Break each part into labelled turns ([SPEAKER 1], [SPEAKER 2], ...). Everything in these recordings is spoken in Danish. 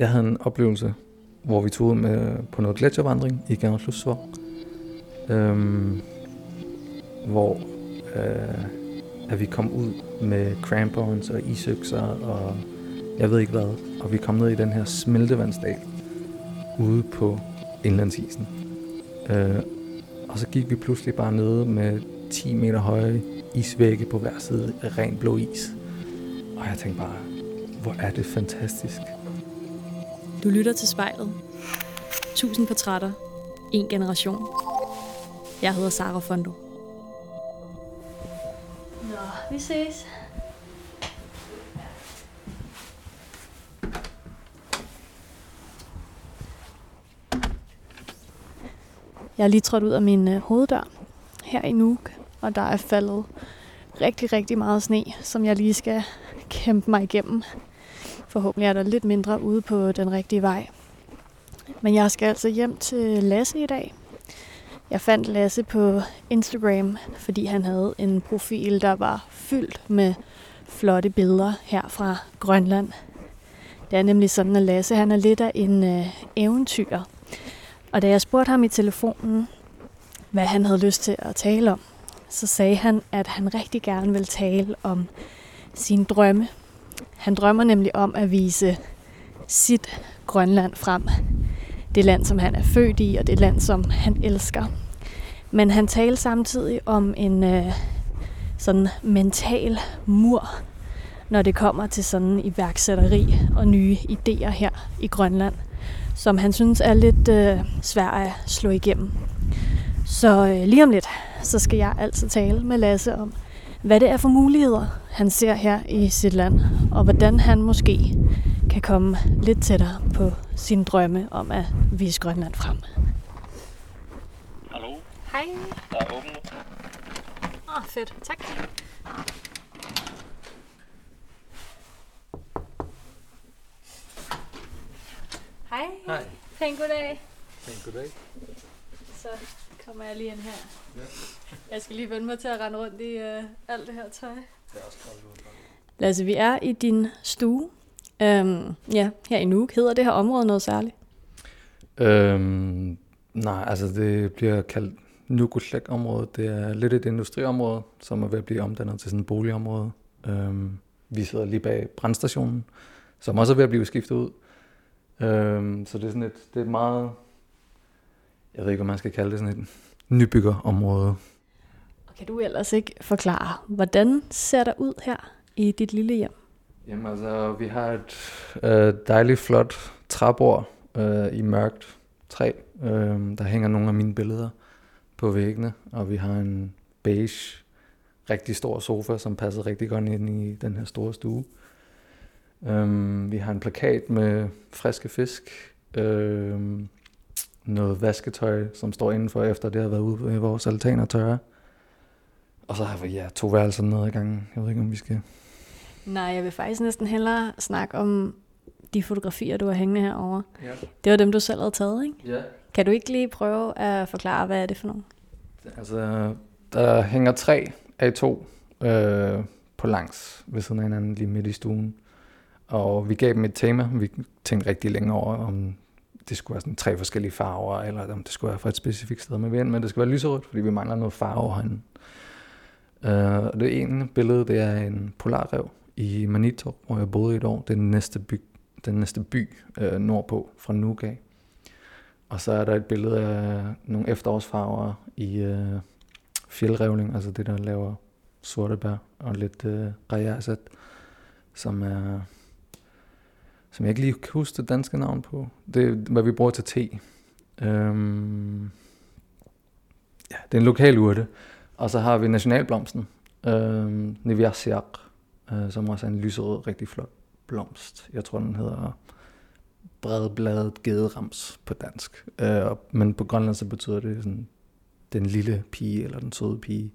[SPEAKER 1] Jeg havde en oplevelse, hvor vi tog ud med, på noget gletsjervandring i Gernerslusvog, øhm, hvor øh, at vi kom ud med crampons og isøkser og jeg ved ikke hvad. Og vi kom ned i den her smeltevandsdal ude på indlandsisen. Øh, og så gik vi pludselig bare nede med 10 meter høje isvægge på hver side af ren blå is. Og jeg tænkte bare, hvor er det fantastisk.
[SPEAKER 2] Du lytter til spejlet. Tusind portrætter. En generation. Jeg hedder Sara Fondo.
[SPEAKER 3] Nå, vi ses.
[SPEAKER 2] Jeg er lige trådt ud af min øh, hoveddør her i Nuuk, og der er faldet rigtig, rigtig meget sne, som jeg lige skal kæmpe mig igennem. Forhåbentlig er der lidt mindre ude på den rigtige vej. Men jeg skal altså hjem til Lasse i dag. Jeg fandt Lasse på Instagram, fordi han havde en profil, der var fyldt med flotte billeder her fra Grønland. Det er nemlig sådan, at Lasse han er lidt af en øh, eventyr. Og da jeg spurgte ham i telefonen, hvad han havde lyst til at tale om, så sagde han, at han rigtig gerne vil tale om sine drømme. Han drømmer nemlig om at vise sit Grønland frem. Det land, som han er født i, og det land, som han elsker. Men han taler samtidig om en øh, sådan mental mur, når det kommer til sådan iværksætteri og nye idéer her i Grønland, som han synes er lidt øh, svært at slå igennem. Så øh, lige om lidt, så skal jeg altså tale med Lasse om, hvad det er for muligheder, han ser her i sit land, og hvordan han måske kan komme lidt tættere på sin drømme om at vise Grønland frem.
[SPEAKER 4] Hallo,
[SPEAKER 3] Hej.
[SPEAKER 4] der er åben nu.
[SPEAKER 3] Åh, oh, fedt. Tak. Hej.
[SPEAKER 1] Hej.
[SPEAKER 3] Pæn goddag.
[SPEAKER 1] Goddag.
[SPEAKER 3] Så kommer jeg lige ind her. Jeg skal lige vende mig til at rende rundt i uh, alt det her tøj.
[SPEAKER 1] Det er også koldt
[SPEAKER 2] Lasse, vi er i din stue. Øhm, ja, her i Nuuk. Hedder det her område noget særligt?
[SPEAKER 1] Øhm, nej, altså det bliver kaldt Nukutlek-området. Det er lidt et industriområde, som er ved at blive omdannet til sådan et boligområde. Øhm, vi sidder lige bag brandstationen, som også er ved at blive skiftet ud. Øhm, så det er sådan et, det er et meget, jeg ved ikke, hvad man skal kalde det, sådan et nybyggerområde.
[SPEAKER 2] Og kan du ellers ikke forklare, hvordan ser der ud her i dit lille hjem?
[SPEAKER 1] Jamen altså, vi har et øh, dejligt flot træbord øh, i mørkt træ. Øh, der hænger nogle af mine billeder på væggene, og vi har en beige, rigtig stor sofa, som passer rigtig godt ind i den her store stue. Øh, vi har en plakat med friske fisk, øh, noget vasketøj, som står indenfor, efter det har været ude ved vores altan og tørre. Og så har vi ja, to værelser nede i gangen. Jeg ved ikke, om vi skal
[SPEAKER 2] Nej, jeg vil faktisk næsten hellere snakke om de fotografier, du har hængende herovre.
[SPEAKER 1] Ja.
[SPEAKER 2] Det var dem, du selv havde taget, ikke?
[SPEAKER 1] ja.
[SPEAKER 2] Kan du ikke lige prøve at forklare, hvad er det for nogle?
[SPEAKER 1] Altså, der hænger tre A2 øh, på langs ved siden af hinanden lige midt i stuen. Og vi gav dem et tema. Vi tænkte rigtig længe over, om det skulle være sådan tre forskellige farver, eller om det skulle være fra et specifikt sted. med vind, men det skulle være lyserødt, fordi vi mangler noget farve herinde. Uh, og det ene billede, det er en polarrev i Manito, hvor jeg boede i et år. Det er den næste by, den næste by uh, nordpå fra Nuga. Og så er der et billede af nogle efterårsfarver i uh, fjeldrevling, altså det, der laver sorte bær og lidt uh, rejasat, som er som jeg ikke lige kan huske det danske navn på. Det er, hvad vi bruger til te. Øhm, ja, det er en lokal urte. Og så har vi nationalblomsten, øhm, Niviasiak, øh, som også er en lyserød, rigtig flot blomst. Jeg tror, den hedder bredbladet gederams på dansk. Øh, og- men på grønland så betyder det sådan, den lille pige, eller den søde pige.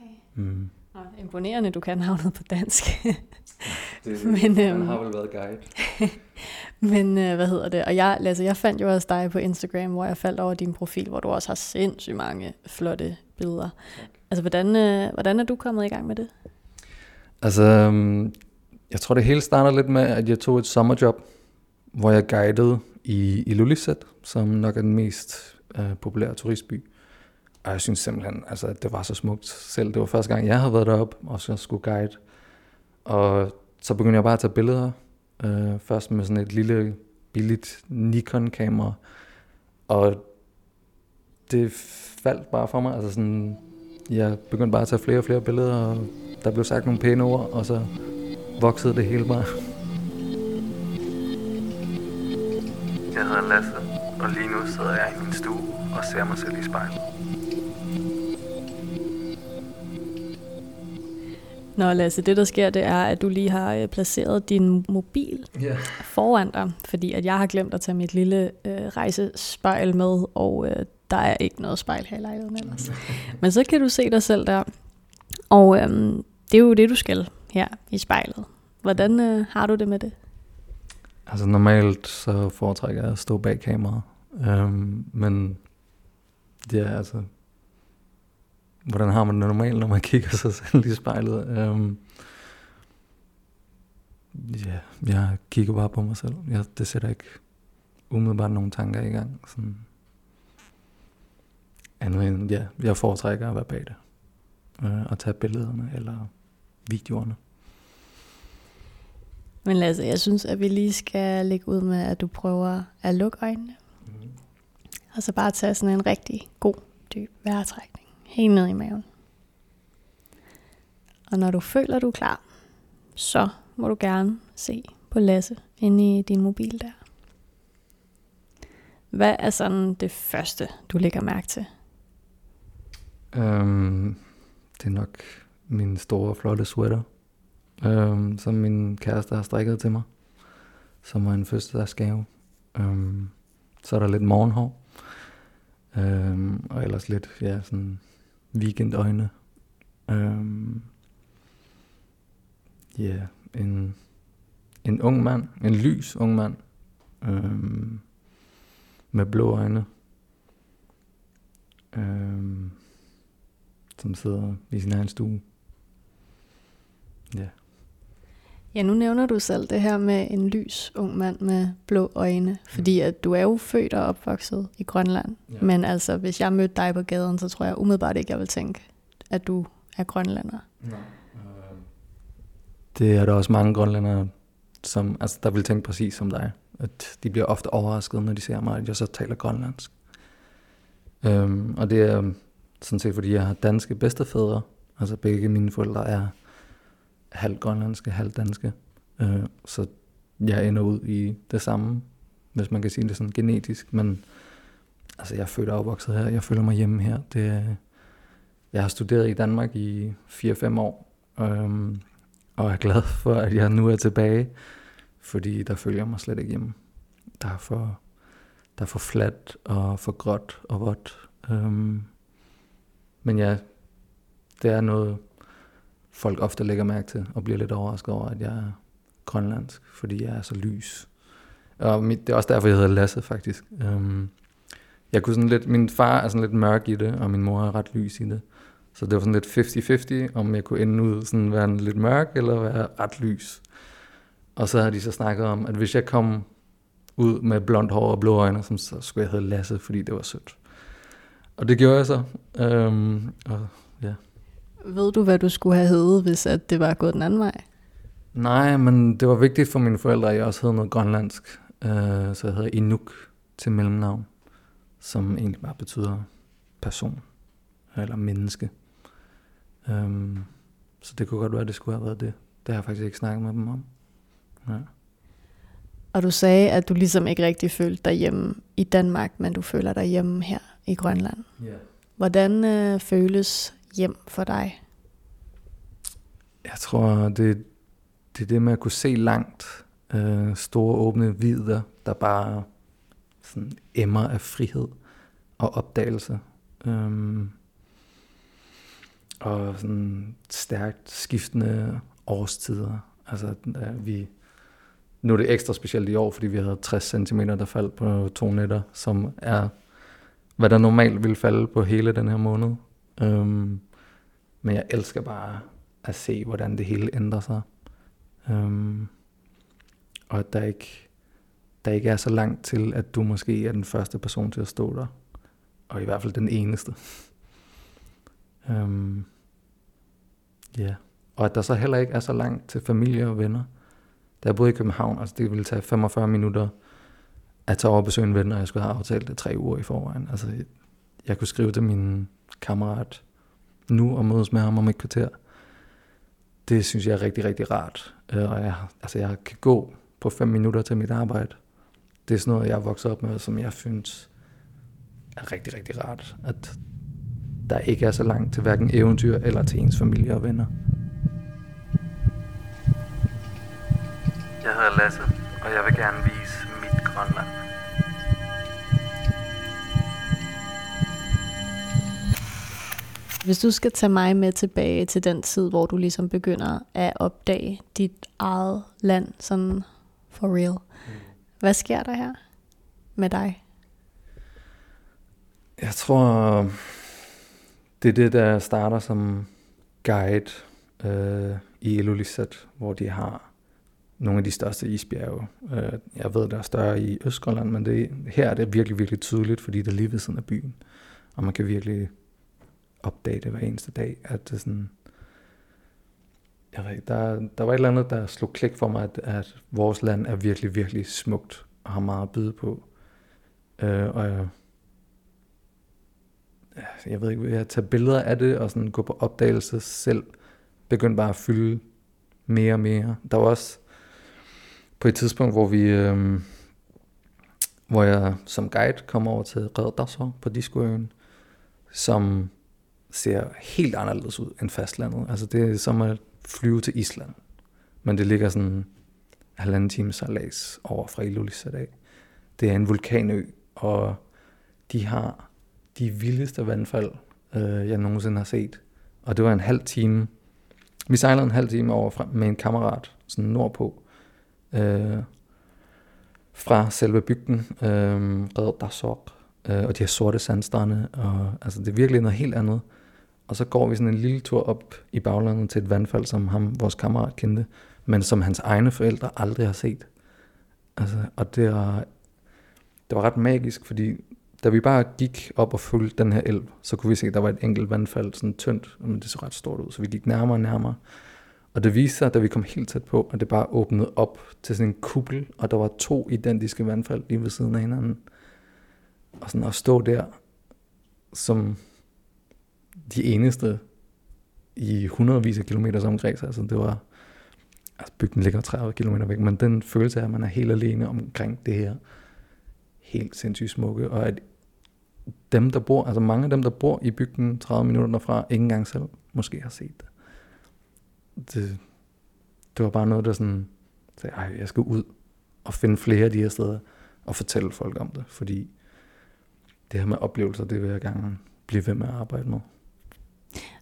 [SPEAKER 2] Okay.
[SPEAKER 1] Mm.
[SPEAKER 2] Nå, imponerende, du kan navnet på dansk.
[SPEAKER 1] Det,
[SPEAKER 2] Men,
[SPEAKER 1] han
[SPEAKER 2] øhm,
[SPEAKER 1] har vel været guide.
[SPEAKER 2] Men øh, hvad hedder det? Og jeg, Lasse, jeg fandt jo også dig på Instagram, hvor jeg faldt over din profil, hvor du også har sindssygt mange flotte billeder.
[SPEAKER 1] Tak.
[SPEAKER 2] Altså, hvordan, øh, hvordan er du kommet i gang med det?
[SPEAKER 1] Altså, øhm, jeg tror det hele starter lidt med, at jeg tog et sommerjob hvor jeg guidede i Ilulissat, som nok er den mest øh, populære turistby. Og jeg synes simpelthen, altså, at det var så smukt selv. Det var første gang, jeg havde været deroppe, og så skulle guide. Og så begyndte jeg bare at tage billeder. Øh, først med sådan et lille, billigt Nikon-kamera. Og det faldt bare for mig. Altså sådan, jeg begyndte bare at tage flere og flere billeder, og der blev sagt nogle pæne ord, og så voksede det hele bare. Jeg hedder Lasse, og lige nu sidder jeg i min stue og ser mig selv i spejlet.
[SPEAKER 2] Nå Lasse, det der sker, det er, at du lige har øh, placeret din mobil
[SPEAKER 1] Yeah.
[SPEAKER 2] foran dig, fordi at jeg har glemt at tage mit lille øh, rejsespejl med, og øh, der er ikke noget spejl her i lejligheden ellers. Men så kan du se dig selv der, og øhm, det er jo det, du skal her i spejlet. Hvordan øh, har du det med det?
[SPEAKER 1] Altså normalt så foretrækker jeg at stå bag kameraet. Øhm, men det er altså... Hvordan har man det normalt, når man kigger sig selv i spejlet? Øhm, ja, jeg kigger bare på mig selv. Jeg, det sætter ikke umiddelbart nogle tanker i gang. Sådan. Andet end, ja, jeg foretrækker at være bag det. Øh, og tage billederne eller videoerne.
[SPEAKER 2] Men Lasse, jeg synes, at vi lige skal lægge ud med, at du prøver at lukke øjnene. Og så bare tage sådan en rigtig god, dyb vejrtrækning. Helt ned i maven. Og når du føler, du er klar, så må du gerne se på Lasse inde i din mobil der. Hvad er sådan det første, du lægger mærke til?
[SPEAKER 1] Øhm, det er nok min store, flotte sweater, øhm, som min kæreste har strikket til mig, som var en fødselsdagsgave. Øhm, så er der lidt morgenhår, øhm, og ellers lidt, ja, sådan weekendøjne. Øhm, ja, en, en ung mand, en lys ung mand, øhm, med blå øjne. Øhm, som sidder i sin egen stue. Ja.
[SPEAKER 2] Ja, nu nævner du selv det her med en lys ung mand med blå øjne, fordi at du er jo født og opvokset i Grønland.
[SPEAKER 1] Ja.
[SPEAKER 2] Men altså, hvis jeg mødte dig på gaden, så tror jeg umiddelbart ikke, jeg vil tænke, at du er grønlander.
[SPEAKER 1] Det er der også mange grønlændere, som, altså, der vil tænke præcis som dig. At de bliver ofte overrasket, når de ser mig, at jeg så taler grønlandsk. Øhm, og det er sådan set, fordi jeg har danske bedstefædre. Altså begge mine forældre er halvt grønlandske, halvt danske. Øh, så jeg ender ud i det samme, hvis man kan sige det sådan genetisk. Men altså, jeg er født og opvokset her. Jeg føler mig hjemme her. Det, jeg har studeret i Danmark i 4-5 år. Øhm, og er glad for, at jeg nu er tilbage. Fordi der følger jeg mig slet ikke hjemme. Der er for, der er for fladt og for gråt og vådt. Øhm, men ja, det er noget, folk ofte lægger mærke til, og bliver lidt overrasket over, at jeg er grønlandsk, fordi jeg er så lys. Og mit, det er også derfor, jeg hedder Lasse, faktisk. Øhm, jeg kunne sådan lidt, min far er sådan lidt mørk i det, og min mor er ret lys i det. Så det var sådan lidt 50-50, om jeg kunne ende ud sådan være lidt mørk, eller være ret lys. Og så har de så snakket om, at hvis jeg kom ud med blondt hår og blå øjne, så skulle jeg hedde Lasse, fordi det var sødt. Og det gjorde jeg så. Øhm, og ja.
[SPEAKER 2] Ved du, hvad du skulle have heddet, hvis at det var gået den anden vej?
[SPEAKER 1] Nej, men det var vigtigt for mine forældre, at jeg også hed noget grønlandsk. Øh, så jeg hedder Inuk til mellemnavn, som egentlig bare betyder person eller menneske. Øhm, så det kunne godt være, at det skulle have været det. Det har jeg faktisk ikke snakket med dem om. Ja.
[SPEAKER 2] Og du sagde, at du ligesom ikke rigtig følte dig hjemme i Danmark, men du føler dig hjemme her i Grønland.
[SPEAKER 1] Yeah.
[SPEAKER 2] Hvordan øh, føles hjem for dig?
[SPEAKER 1] Jeg tror, det, det er det med at kunne se langt. Øh, store åbne vidder, der bare sådan emmer af frihed og opdagelse. Øhm, og sådan stærkt skiftende årstider. Altså, vi, nu er det ekstra specielt i år, fordi vi havde 60 cm, der faldt på to nætter, som er, hvad der normalt ville falde på hele den her måned. Øhm, men jeg elsker bare at se, hvordan det hele ændrer sig. Um, og at der ikke der ikke er så langt til, at du måske er den første person til at stå der. Og i hvert fald den eneste. Um, ja. Yeah. Og at der så heller ikke er så langt til familie og venner. Da jeg boede i København, altså det ville tage 45 minutter at tage over og besøge en ven, og jeg skulle have aftalt det tre uger i forvejen. Altså, jeg kunne skrive til min kammerat nu og mødes med ham om et kvarter. Det synes jeg er rigtig, rigtig rart. Øh, og jeg, altså, jeg kan gå på fem minutter til mit arbejde. Det er sådan noget, jeg er vokset op med, som jeg synes er rigtig, rigtig rart. At der ikke er så langt til hverken eventyr eller til ens familie og venner. Jeg hedder Lasse, og jeg vil gerne vise
[SPEAKER 2] Hvis du skal tage mig med tilbage til den tid, hvor du ligesom begynder at opdage dit eget land, sådan for real. Mm. Hvad sker der her med dig?
[SPEAKER 1] Jeg tror, det er det, der starter som guide øh, i Ilulissat, hvor de har nogle af de største isbjerge. Øh, jeg ved, der er større i Østgrønland, men det, her er det virkelig, virkelig tydeligt, fordi det er lige ved siden af byen. Og man kan virkelig opdage det hver eneste dag, at det sådan, jeg ved, der, der var et eller andet, der slog klik for mig, at, at vores land er virkelig, virkelig smukt og har meget at byde på. Øh, og jeg, jeg ved ikke, jeg tager billeder af det og sådan gå på opdagelse selv, begyndte bare at fylde mere og mere. Der var også på et tidspunkt, hvor vi, øh, hvor jeg som guide kom over til Reddersor på Discoøen, som ser helt anderledes ud end fastlandet. Altså det er som at flyve til Island. Men det ligger sådan halvanden time sejlads over fra Ilulissat af. Det er en vulkanø, og de har de vildeste vandfald, øh, jeg nogensinde har set. Og det var en halv time. Vi sejlede en halv time over fra, med en kammerat, sådan nordpå, øh, fra selve bygden, øh, Red Dasok, øh, og de her sorte sandstrande, og altså det er virkelig noget helt andet. Og så går vi sådan en lille tur op i baglandet til et vandfald, som ham, vores kammerat kendte, men som hans egne forældre aldrig har set. Altså, og det var, det var ret magisk, fordi da vi bare gik op og fulgte den her elv, så kunne vi se, at der var et enkelt vandfald, sådan tyndt, men det så ret stort ud, så vi gik nærmere og nærmere. Og det viste sig, da vi kom helt tæt på, at det bare åbnede op til sådan en kuppel, og der var to identiske vandfald lige ved siden af hinanden. Og sådan at stå der, som de eneste i hundredvis af kilometers omkreds. Altså det var, altså bygden ligger 30 km væk, men den følelse af, at man er helt alene omkring det her helt sindssygt smukke, og at dem, der bor, altså mange af dem, der bor i bygden 30 minutter derfra, ikke engang selv måske har set det. Det, det var bare noget, der sådan sagde, ej, jeg skal ud og finde flere af de her steder og fortælle folk om det, fordi det her med oplevelser, det vil jeg gerne blive ved med at arbejde med.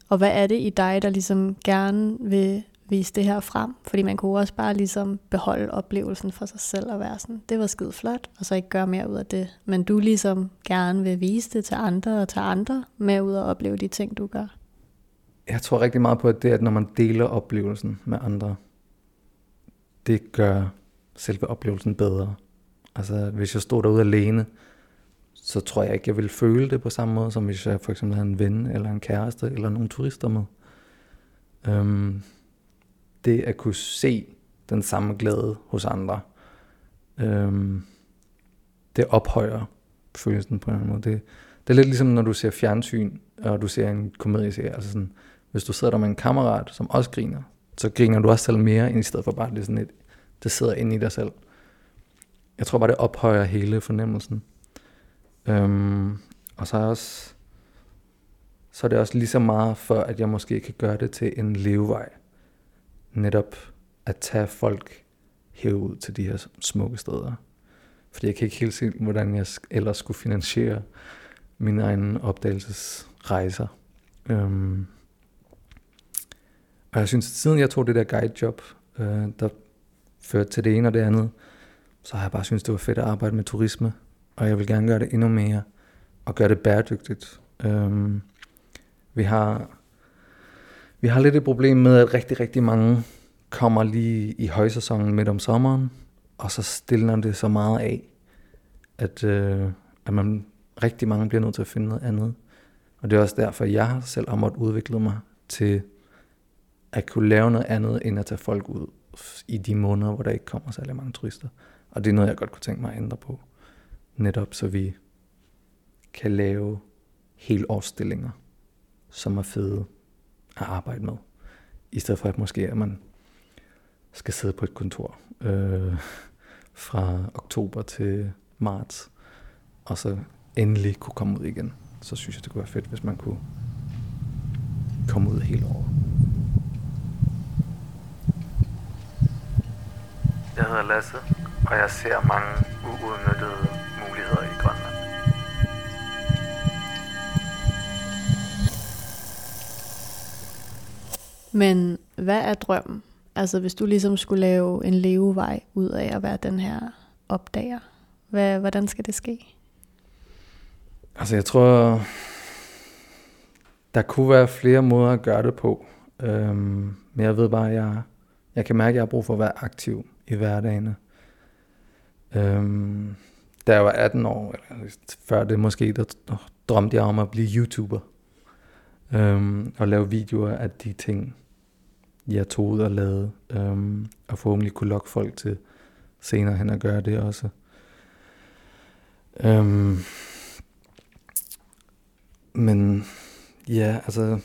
[SPEAKER 2] Og hvad er det i dig, der ligesom gerne vil vise det her frem? Fordi man kunne også bare ligesom beholde oplevelsen for sig selv og være sådan, det var skide flot, og så ikke gøre mere ud af det. Men du ligesom gerne vil vise det til andre og tage andre med ud og opleve de ting, du gør.
[SPEAKER 1] Jeg tror rigtig meget på, at det, at når man deler oplevelsen med andre, det gør selve oplevelsen bedre. Altså, hvis jeg stod derude alene, så tror jeg ikke, jeg vil føle det på samme måde, som hvis jeg for eksempel havde en ven, eller en kæreste, eller nogle turister med. Øhm, det at kunne se den samme glæde hos andre, øhm, det ophøjer følelsen på en anden måde. Det, det er lidt ligesom, når du ser fjernsyn, og du ser en komedieserie. Altså sådan, hvis du sidder der med en kammerat, som også griner, så griner du også selv mere, end i stedet for bare det sådan et, det sidder inde i dig selv. Jeg tror bare, det ophøjer hele fornemmelsen. Øhm, og så er, også, så er det også lige så meget for, at jeg måske kan gøre det til en levevej. Netop at tage folk herud til de her smukke steder. Fordi jeg kan ikke helt se, hvordan jeg ellers skulle finansiere mine egne opdagelsesrejser. Øhm, og jeg synes, at siden jeg tog det der guidejob, øh, der førte til det ene og det andet, så har jeg bare synes det var fedt at arbejde med turisme og jeg vil gerne gøre det endnu mere, og gøre det bæredygtigt. Øhm, vi har vi har lidt et problem med, at rigtig, rigtig mange kommer lige i højsæsonen midt om sommeren, og så stiller det så meget af, at, øh, at man rigtig mange bliver nødt til at finde noget andet. Og det er også derfor, jeg selv har måttet udvikle mig til at kunne lave noget andet, end at tage folk ud i de måneder, hvor der ikke kommer særlig mange turister. Og det er noget, jeg godt kunne tænke mig at ændre på. Netop så vi kan lave hele årsstillinger, som er fede at arbejde med. I stedet for at måske, at man skal sidde på et kontor øh, fra oktober til marts, og så endelig kunne komme ud igen. Så synes jeg, det kunne være fedt, hvis man kunne komme ud hele året. Jeg hedder Lasse, og jeg ser mange uudnyttede
[SPEAKER 2] Men hvad er drømmen? Altså hvis du ligesom skulle lave en levevej ud af at være den her opdager, hvad, hvordan skal det ske?
[SPEAKER 1] Altså jeg tror, der kunne være flere måder at gøre det på. Øhm, men jeg ved bare, at jeg, jeg kan mærke, at jeg har brug for at være aktiv i hverdagen. Øhm, da jeg var 18 år, eller før det måske, der drømte jeg om at blive YouTuber. Øhm, og lave videoer af de ting, jeg tog ud og lavede. Øhm, og forhåbentlig kunne lokke folk til senere hen at gøre det også. Øhm, men ja, altså...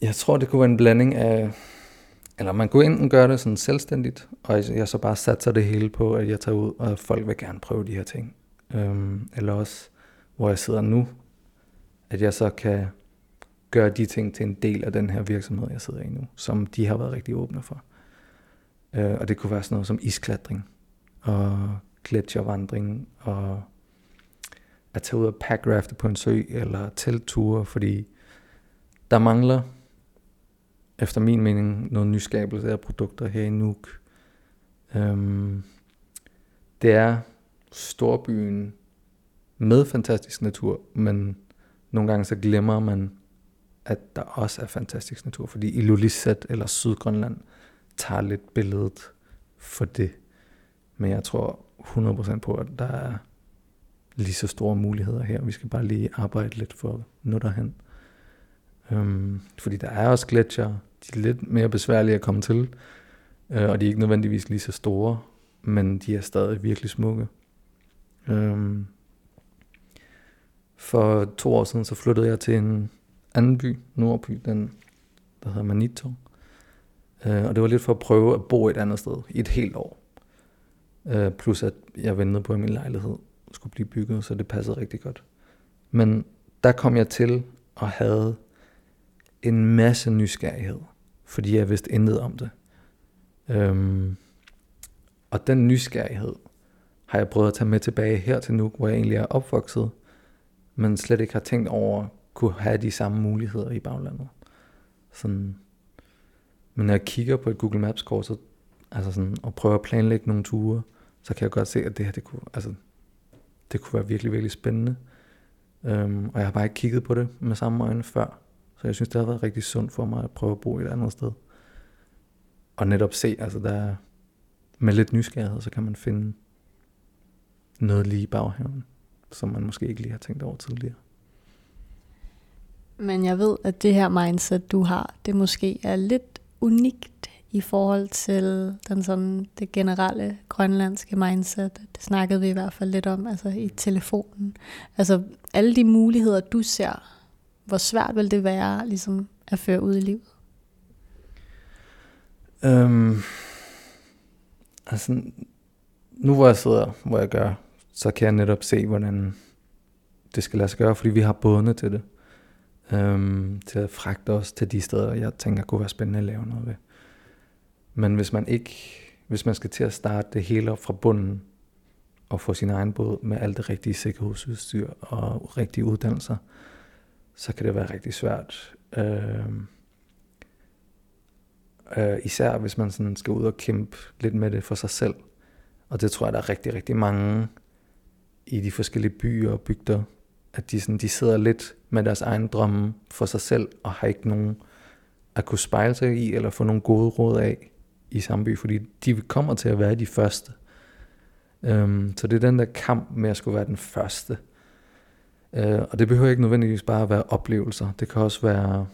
[SPEAKER 1] Jeg tror, det kunne være en blanding af... Eller man kunne enten gøre det sådan selvstændigt, og jeg så bare satser det hele på, at jeg tager ud, og folk vil gerne prøve de her ting. Øhm, eller også, hvor jeg sidder nu, at jeg så kan gøre de ting til en del af den her virksomhed, jeg sidder i nu, som de har været rigtig åbne for. Øh, og det kunne være sådan noget som isklatring, og gletsjervandring, og at tage ud og packrafte på en sø, eller teltture, fordi der mangler, efter min mening, noget nyskabelse af produkter her i Nuuk. Øhm, det er storbyen med fantastisk natur, men nogle gange så glemmer man, at der også er fantastisk natur, fordi Ilulissat eller Sydgrønland tager lidt billedet for det. Men jeg tror 100% på, at der er lige så store muligheder her. Vi skal bare lige arbejde lidt for at nå derhen. Øhm, fordi der er også gletsjer. De er lidt mere besværlige at komme til. Øh, og de er ikke nødvendigvis lige så store. Men de er stadig virkelig smukke. Øhm, for to år siden så flyttede jeg til en anden by, Nordby, den der hedder Manito. Øh, og det var lidt for at prøve at bo et andet sted i et helt år. Øh, plus at jeg ventede på, at min lejlighed skulle blive bygget, så det passede rigtig godt. Men der kom jeg til og havde en masse nysgerrighed, fordi jeg vidste intet om det. Øhm, og den nysgerrighed har jeg prøvet at tage med tilbage her til nu, hvor jeg egentlig er opvokset, men slet ikke har tænkt over kunne have de samme muligheder i baglandet. Sådan. Men når jeg kigger på et Google Maps kort, så, altså sådan, og prøver at planlægge nogle ture, så kan jeg godt se, at det her, det kunne, altså, det kunne være virkelig, virkelig spændende. Um, og jeg har bare ikke kigget på det med samme øjne før. Så jeg synes, det har været rigtig sundt for mig at prøve at bo et andet sted. Og netop se, altså der med lidt nysgerrighed, så kan man finde noget lige i baghaven, som man måske ikke lige har tænkt over tidligere.
[SPEAKER 2] Men jeg ved, at det her mindset, du har, det måske er lidt unikt i forhold til den sådan, det generelle grønlandske mindset. Det snakkede vi i hvert fald lidt om altså i telefonen. Altså alle de muligheder, du ser, hvor svært vil det være ligesom, at føre ud i livet?
[SPEAKER 1] Øhm, altså, nu hvor jeg sidder, hvor jeg gør, så kan jeg netop se, hvordan det skal lade sig gøre, fordi vi har bådene til det. Øhm, til at fragte os til de steder, jeg tænker kunne være spændende at lave noget ved. Men hvis man ikke, hvis man skal til at starte det hele op fra bunden, og få sin egen båd med alt det rigtige sikkerhedsudstyr og rigtige uddannelser, så kan det være rigtig svært. Øh, øh, især hvis man sådan skal ud og kæmpe lidt med det for sig selv. Og det tror jeg, der er rigtig, rigtig mange i de forskellige byer og bygder, at de, sådan, de sidder lidt med deres egen drømme for sig selv, og har ikke nogen at kunne spejle sig i, eller få nogle gode råd af i Samby, fordi de kommer til at være de første. Øhm, så det er den der kamp med at skulle være den første. Øh, og det behøver ikke nødvendigvis bare at være oplevelser. Det kan også være,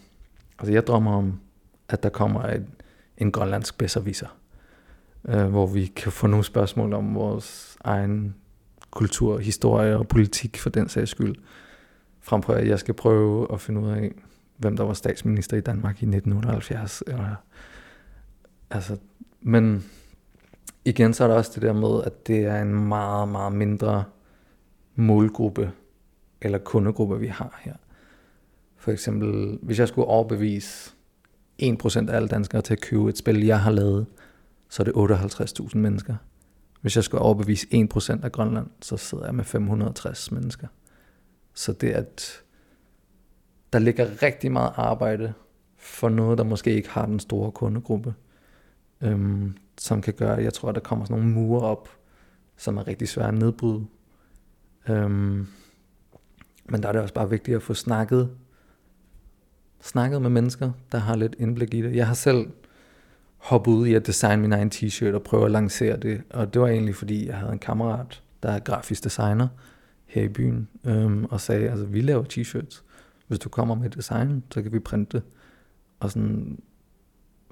[SPEAKER 1] altså jeg drømmer om, at der kommer et, en grønlandsk bedserviser, øh, hvor vi kan få nogle spørgsmål om vores egen kultur, historie og politik for den sags skyld. Frem for at jeg skal prøve at finde ud af, hvem der var statsminister i Danmark i 1978. Eller, altså, men igen så er der også det der med, at det er en meget, meget mindre målgruppe eller kundegruppe, vi har her. For eksempel, hvis jeg skulle overbevise 1% af alle danskere til at købe et spil, jeg har lavet, så er det 58.000 mennesker. Hvis jeg skulle overbevise 1% af Grønland, så sidder jeg med 560 mennesker. Så det at der ligger rigtig meget arbejde for noget, der måske ikke har den store kundegruppe, øhm, som kan gøre, jeg tror, at der kommer sådan nogle mure op, som er rigtig svære at nedbryde. Øhm, men der er det også bare vigtigt at få snakket, snakket med mennesker, der har lidt indblik i det. Jeg har selv hoppe ud i at designe min egen t-shirt og prøve at lancere det. Og det var egentlig fordi, jeg havde en kammerat, der er grafisk designer her i byen, øhm, og sagde, altså vi laver t-shirts. Hvis du kommer med design, så kan vi printe det. Og sådan,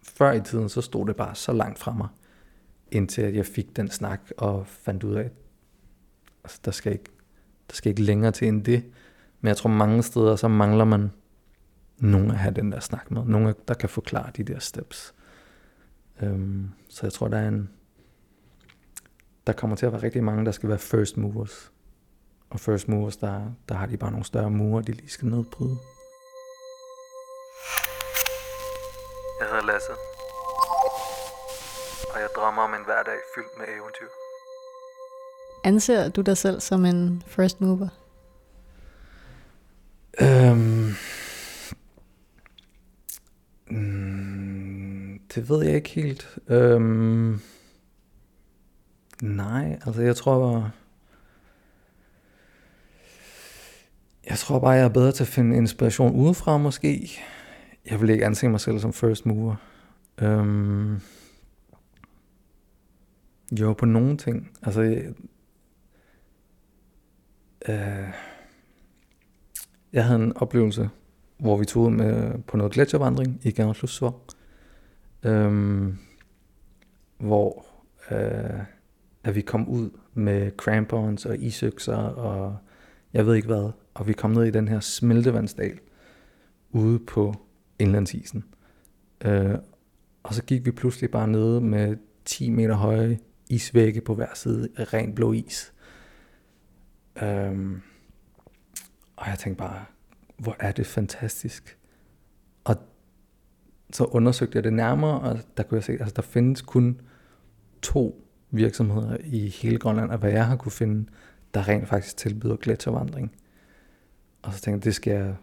[SPEAKER 1] før i tiden, så stod det bare så langt fra mig, indtil at jeg fik den snak og fandt ud af, at altså, der, skal ikke, der skal ikke længere til end det. Men jeg tror mange steder, så mangler man nogen at have den der snak med. Nogen, der kan forklare de der steps. Øhm, så jeg tror, der er en... Der kommer til at være rigtig mange, der skal være first movers. Og first movers, der, der har de bare nogle større mure, de lige skal nedbryde. Jeg hedder Lasse. Og jeg drømmer om en hverdag fyldt med eventyr.
[SPEAKER 2] Anser du dig selv som en first mover?
[SPEAKER 1] Øhm, mm, det ved jeg ikke helt. Øhm, nej, altså jeg tror Jeg tror bare, jeg er bedre til at finde inspiration udefra måske. Jeg vil ikke anse mig selv som first mover. Øhm, jo, på nogle ting. Altså, jeg, øh, jeg havde en oplevelse, hvor vi tog ud med, på noget gletsjervandring i Gernerslusvår, øhm, hvor øh, at vi kom ud med crampons og isøkser og jeg ved ikke hvad, og vi kom ned i den her smeltevandsdal ude på indlandsisen. Øh, og så gik vi pludselig bare ned med 10 meter høje isvægge på hver side af ren blå is. Øhm, og jeg tænkte bare, hvor er det fantastisk. Og så undersøgte jeg det nærmere, og der kunne jeg se, at altså, der findes kun to virksomheder i hele Grønland, og hvad jeg har kunne finde, der rent faktisk tilbyder gletsjervandring. Og så tænkte jeg, det skal jeg,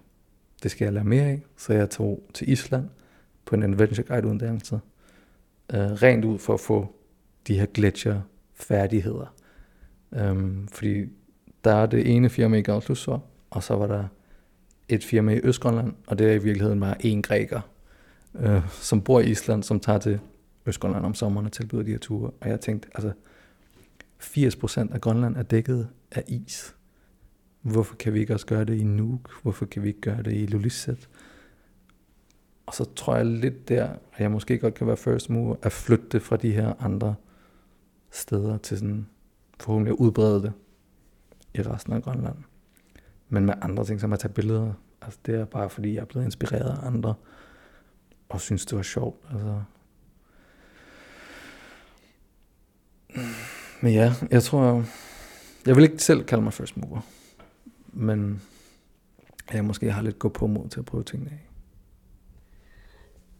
[SPEAKER 1] det skal jeg lære mere af. Så jeg tog til Island på en adventure guide uddannelse. Øh, rent ud for at få de her gletsjer færdigheder. Øhm, fordi der er det ene firma i Gautløsvær, og så var der et firma i Østgrønland, og det er i virkeligheden bare en græker, øh, som bor i Island, som tager til Østgrønland om sommeren og tilbyder de her ture. Og jeg tænkte, altså 80% af Grønland er dækket af is. Hvorfor kan vi ikke også gøre det i Nuuk? Hvorfor kan vi ikke gøre det i Lulisset? Og så tror jeg lidt der, at jeg måske godt kan være first mover, at flytte det fra de her andre steder til sådan forhåbentlig at udbrede det i resten af Grønland. Men med andre ting, som at tage billeder, altså det er bare fordi, jeg er blevet inspireret af andre, og synes, det var sjovt. Altså. Men ja, jeg tror, jeg vil ikke selv kalde mig first mover, men jeg måske har lidt gå på mod til at prøve tingene af.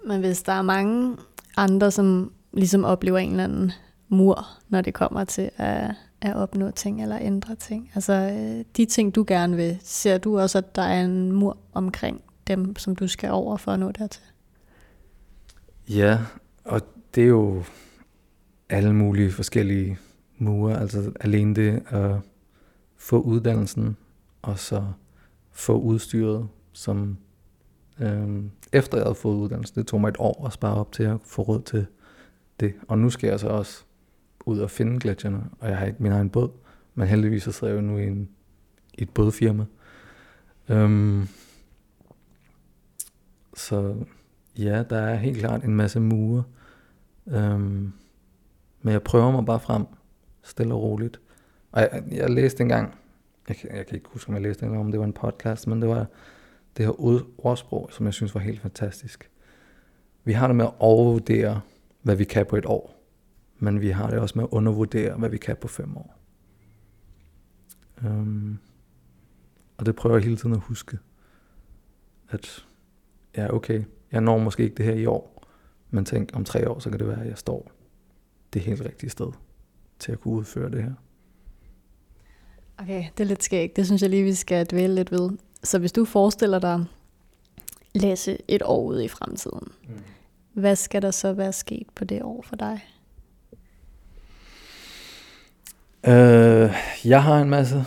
[SPEAKER 2] Men hvis der er mange andre, som ligesom oplever en eller anden mur, når det kommer til at, at opnå ting eller ændre ting. Altså øh, de ting, du gerne vil, ser du også, at der er en mur omkring dem, som du skal over for at nå dertil?
[SPEAKER 1] Ja, og det er jo alle mulige forskellige mure. Altså alene det at få uddannelsen, og så få udstyret, som øhm, efter jeg havde fået uddannelsen, det tog mig et år at spare op til at få råd til det. Og nu skal jeg så også ud og finde gletsjerne, og jeg har ikke min egen båd, men heldigvis så sidder jeg jo nu i, en, i et bådfirma. Øhm, så ja, der er helt klart en masse mure. Øhm, men jeg prøver mig bare frem, stille og roligt. Og jeg, jeg læste engang, jeg, kan, jeg kan ikke huske, om jeg læste eller om det var en podcast, men det var det her ordsprog, som jeg synes var helt fantastisk. Vi har det med at overvurdere, hvad vi kan på et år, men vi har det også med at undervurdere, hvad vi kan på fem år. Øhm, og det prøver jeg hele tiden at huske, at ja, okay, jeg når måske ikke det her i år, men tænk, om tre år, så kan det være, at jeg står det helt rigtige sted til at kunne udføre det her.
[SPEAKER 2] Okay, det er lidt skægt. Det synes jeg lige, vi skal dvæle lidt ved. Så hvis du forestiller dig læse et år ud i fremtiden, mm. hvad skal der så være sket på det år for dig?
[SPEAKER 1] Uh, jeg har en masse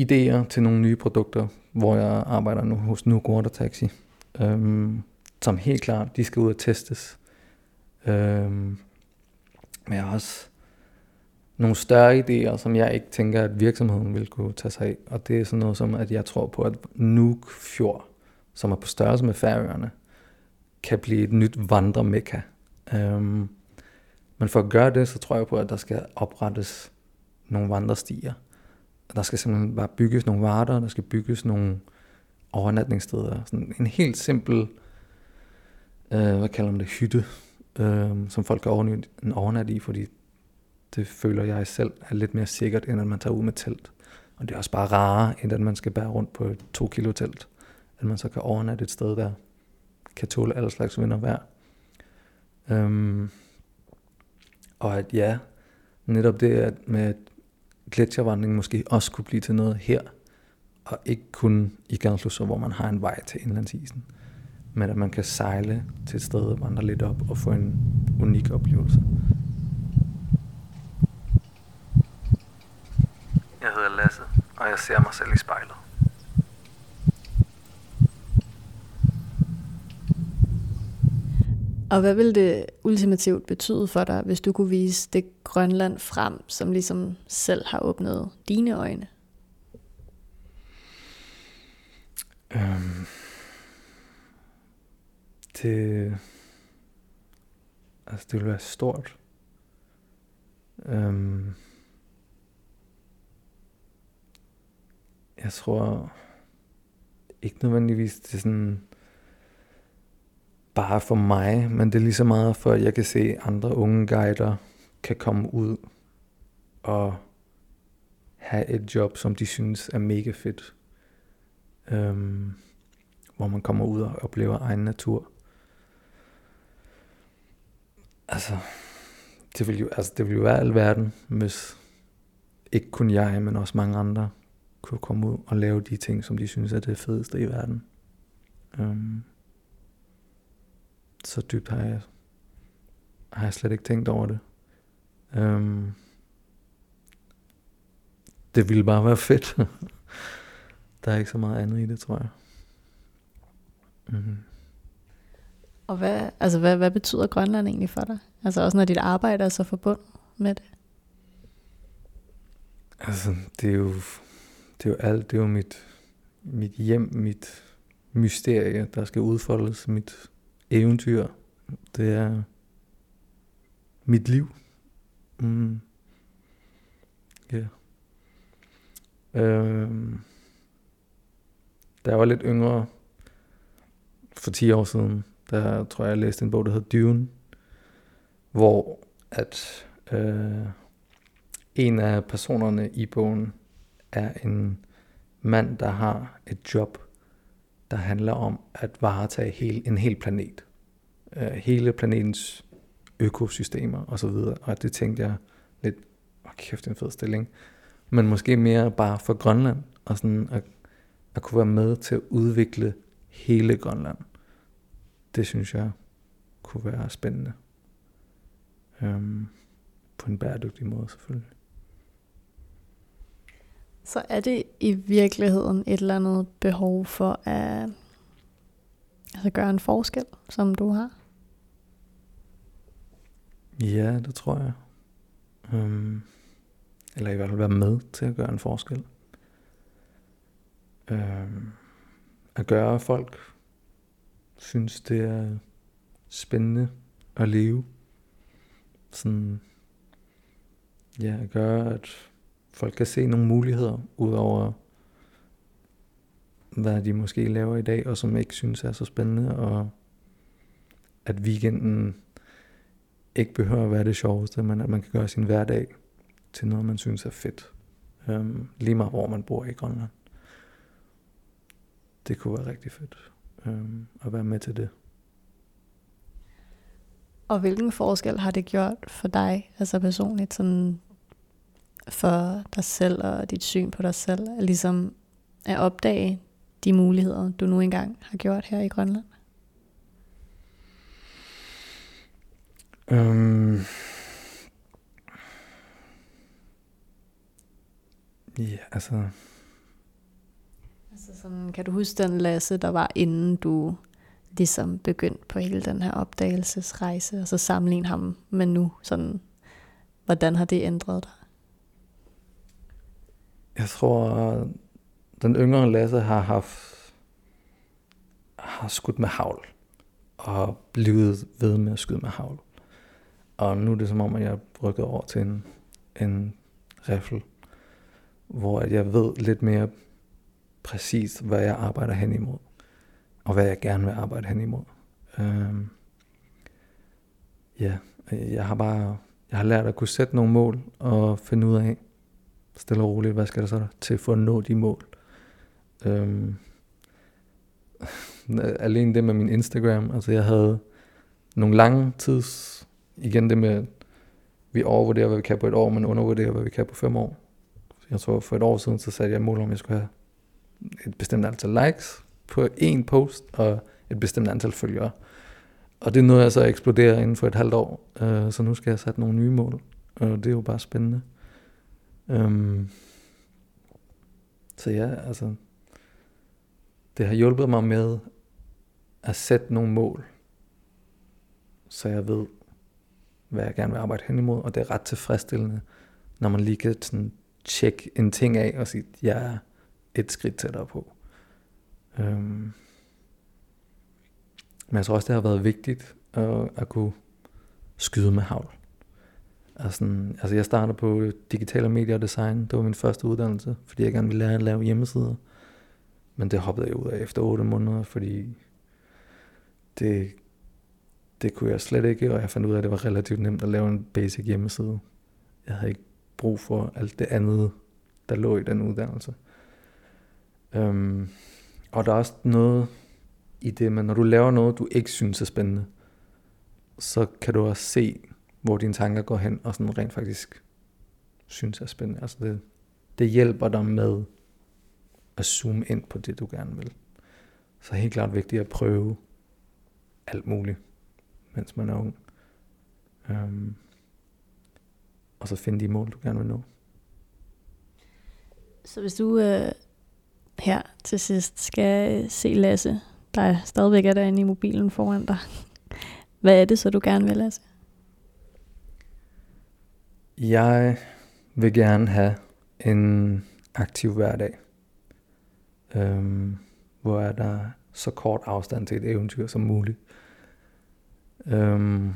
[SPEAKER 1] idéer til nogle nye produkter, hvor jeg arbejder nu hos Water Taxi, um, som helt klart, de skal ud og testes. Øhm, men jeg har også nogle større idéer, som jeg ikke tænker, at virksomheden vil kunne tage sig af. Og det er sådan noget som, at jeg tror på, at Nuuk Fjord, som er på størrelse med Færøerne, kan blive et nyt vandremekka. Øhm, men for at gøre det, så tror jeg på, at der skal oprettes nogle vandrestier. Der skal simpelthen bare bygges nogle varter, der skal bygges nogle overnatningssteder. Sådan en helt simpel, øh, hvad kalder man det, hytte, øh, som folk kan overnatte i, fordi det føler jeg selv er lidt mere sikkert, end at man tager ud med telt. Og det er også bare rarere, end at man skal bære rundt på et to kilo telt. At man så kan overnatte et sted, der kan tåle alle slags vind og vejr. Øhm, og at ja, netop det at med at gletsjervandring måske også kunne blive til noget her, og ikke kun i Gansløs, hvor man har en vej til indlandsisen, men at man kan sejle til et sted og vandre lidt op og få en unik oplevelse. Jeg hedder Lasse, og jeg ser mig selv i spejlet.
[SPEAKER 2] Og hvad vil det ultimativt betyde for dig, hvis du kunne vise det Grønland frem, som ligesom selv har åbnet dine øjne?
[SPEAKER 1] Øhm, det, altså det vil være stort. Øhm, jeg tror ikke nødvendigvis det er sådan bare for mig, men det er lige så meget for, at jeg kan se andre unge guider kan komme ud og have et job, som de synes er mega fedt. Øhm, hvor man kommer ud og oplever egen natur. Altså, det ville jo, altså, det ville jo være alverden, hvis ikke kun jeg, men også mange andre kunne komme ud og lave de ting, som de synes er det fedeste i verden. Um, så dybt har jeg, har jeg slet ikke tænkt over det. Um, det ville bare være fedt. Der er ikke så meget andet i det, tror jeg. Mm-hmm.
[SPEAKER 2] Og hvad, altså hvad, hvad betyder Grønland egentlig for dig? Altså også når dit arbejde er så forbundet med det?
[SPEAKER 1] Altså, det er jo, det er jo alt. Det er jo mit, mit hjem, mit mysterie, der skal udfoldes. Mit eventyr. Det er mit liv. Mm. Ja. Yeah. Øhm. Da jeg var lidt yngre, for 10 år siden, der tror jeg, jeg læste en bog, der hedder Dune, hvor at øh, en af personerne i bogen er en mand, der har et job, der handler om at varetage hele, en hel planet. Øh, hele planetens økosystemer og så videre. Og det tænkte jeg lidt, åh oh, kæft, en fed stilling. Men måske mere bare for Grønland, og sådan at, at kunne være med til at udvikle hele Grønland. Det synes jeg kunne være spændende. Øhm, på en bæredygtig måde selvfølgelig.
[SPEAKER 2] Så er det i virkeligheden et eller andet behov for at altså gøre en forskel, som du har?
[SPEAKER 1] Ja, det tror jeg. Um, eller i hvert fald være med til at gøre en forskel. Um, at gøre, folk synes, det er spændende at leve. Sådan, ja, at gøre, at folk kan se nogle muligheder, udover hvad de måske laver i dag, og som ikke synes er så spændende, og at weekenden ikke behøver at være det sjoveste, men at man kan gøre sin hverdag til noget, man synes er fedt. Øhm, lige meget hvor man bor i Grønland. Det kunne være rigtig fedt um, at være med til det.
[SPEAKER 2] Og hvilken forskel har det gjort for dig, altså personligt, sådan for dig selv og dit syn på dig selv, ligesom at opdage de muligheder, du nu engang har gjort her i Grønland?
[SPEAKER 1] Um, ja, altså...
[SPEAKER 2] Så sådan, kan du huske den Lasse, der var inden du ligesom begyndte på hele den her opdagelsesrejse, og så sammenligne ham med nu, sådan, hvordan har det ændret dig?
[SPEAKER 1] Jeg tror, den yngre Lasse har haft har skudt med havl og blevet ved med at skyde med havl. Og nu er det som om, at jeg er rykket over til en, en riffel, hvor jeg ved lidt mere præcis, hvad jeg arbejder hen imod, og hvad jeg gerne vil arbejde hen imod. Øhm, ja, jeg har bare jeg har lært at kunne sætte nogle mål og finde ud af, stille og roligt, hvad skal der så til for at nå de mål. Øhm, alene det med min Instagram, altså jeg havde nogle lange tids, igen det med, vi overvurderer, hvad vi kan på et år, men undervurderer, hvad vi kan på fem år. Jeg tror, for et år siden, så satte jeg mål om, at jeg skulle have et bestemt antal likes på en post, og et bestemt antal følgere. Og det er noget, jeg så eksploderer inden for et halvt år, øh, så nu skal jeg sætte nogle nye mål, og det er jo bare spændende. Øhm, så ja, altså, det har hjulpet mig med at sætte nogle mål, så jeg ved, hvad jeg gerne vil arbejde hen imod, og det er ret tilfredsstillende, når man lige kan sådan tjekke en ting af og sige, at jeg er et skridt tættere på. Øhm. Men jeg tror også, det har været vigtigt at, at kunne skyde med havl. Altså, altså jeg startede på digital og media og design. Det var min første uddannelse, fordi jeg gerne ville lære at lave hjemmesider. Men det hoppede jeg ud af efter 8 måneder, fordi det, det kunne jeg slet ikke, og jeg fandt ud af, at det var relativt nemt at lave en basic hjemmeside. Jeg havde ikke brug for alt det andet, der lå i den uddannelse. Øhm, og der er også noget i det, men når du laver noget, du ikke synes er spændende, så kan du også se, hvor dine tanker går hen, og sådan rent faktisk synes er spændende. Altså det, det hjælper dig med at zoome ind på det, du gerne vil. Så helt klart vigtigt at prøve alt muligt, mens man er ung. Øhm, og så finde de mål, du gerne vil nå.
[SPEAKER 2] Så hvis du øh, til sidst skal se Lasse, der stadigvæk er derinde i mobilen foran dig, hvad er det så, du gerne vil, Lasse?
[SPEAKER 1] Jeg vil gerne have en aktiv hverdag, øhm, hvor er der så kort afstand til et eventyr som muligt. Øhm,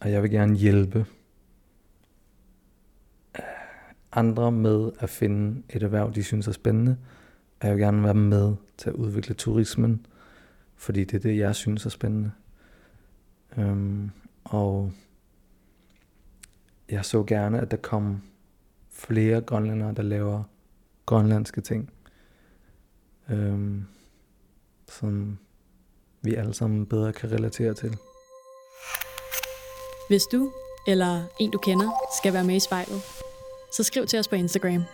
[SPEAKER 1] og jeg vil gerne hjælpe øh, andre med at finde et erhverv, de synes er spændende. Og jeg vil gerne være med til at udvikle turismen, fordi det er det, jeg synes er spændende. Øhm, og jeg så gerne, at der kom flere grønlændere, der laver grønlandske ting. Øhm, som vi alle sammen bedre kan relatere til.
[SPEAKER 2] Hvis du eller en du kender skal være med i spejlet, så skriv til os på Instagram.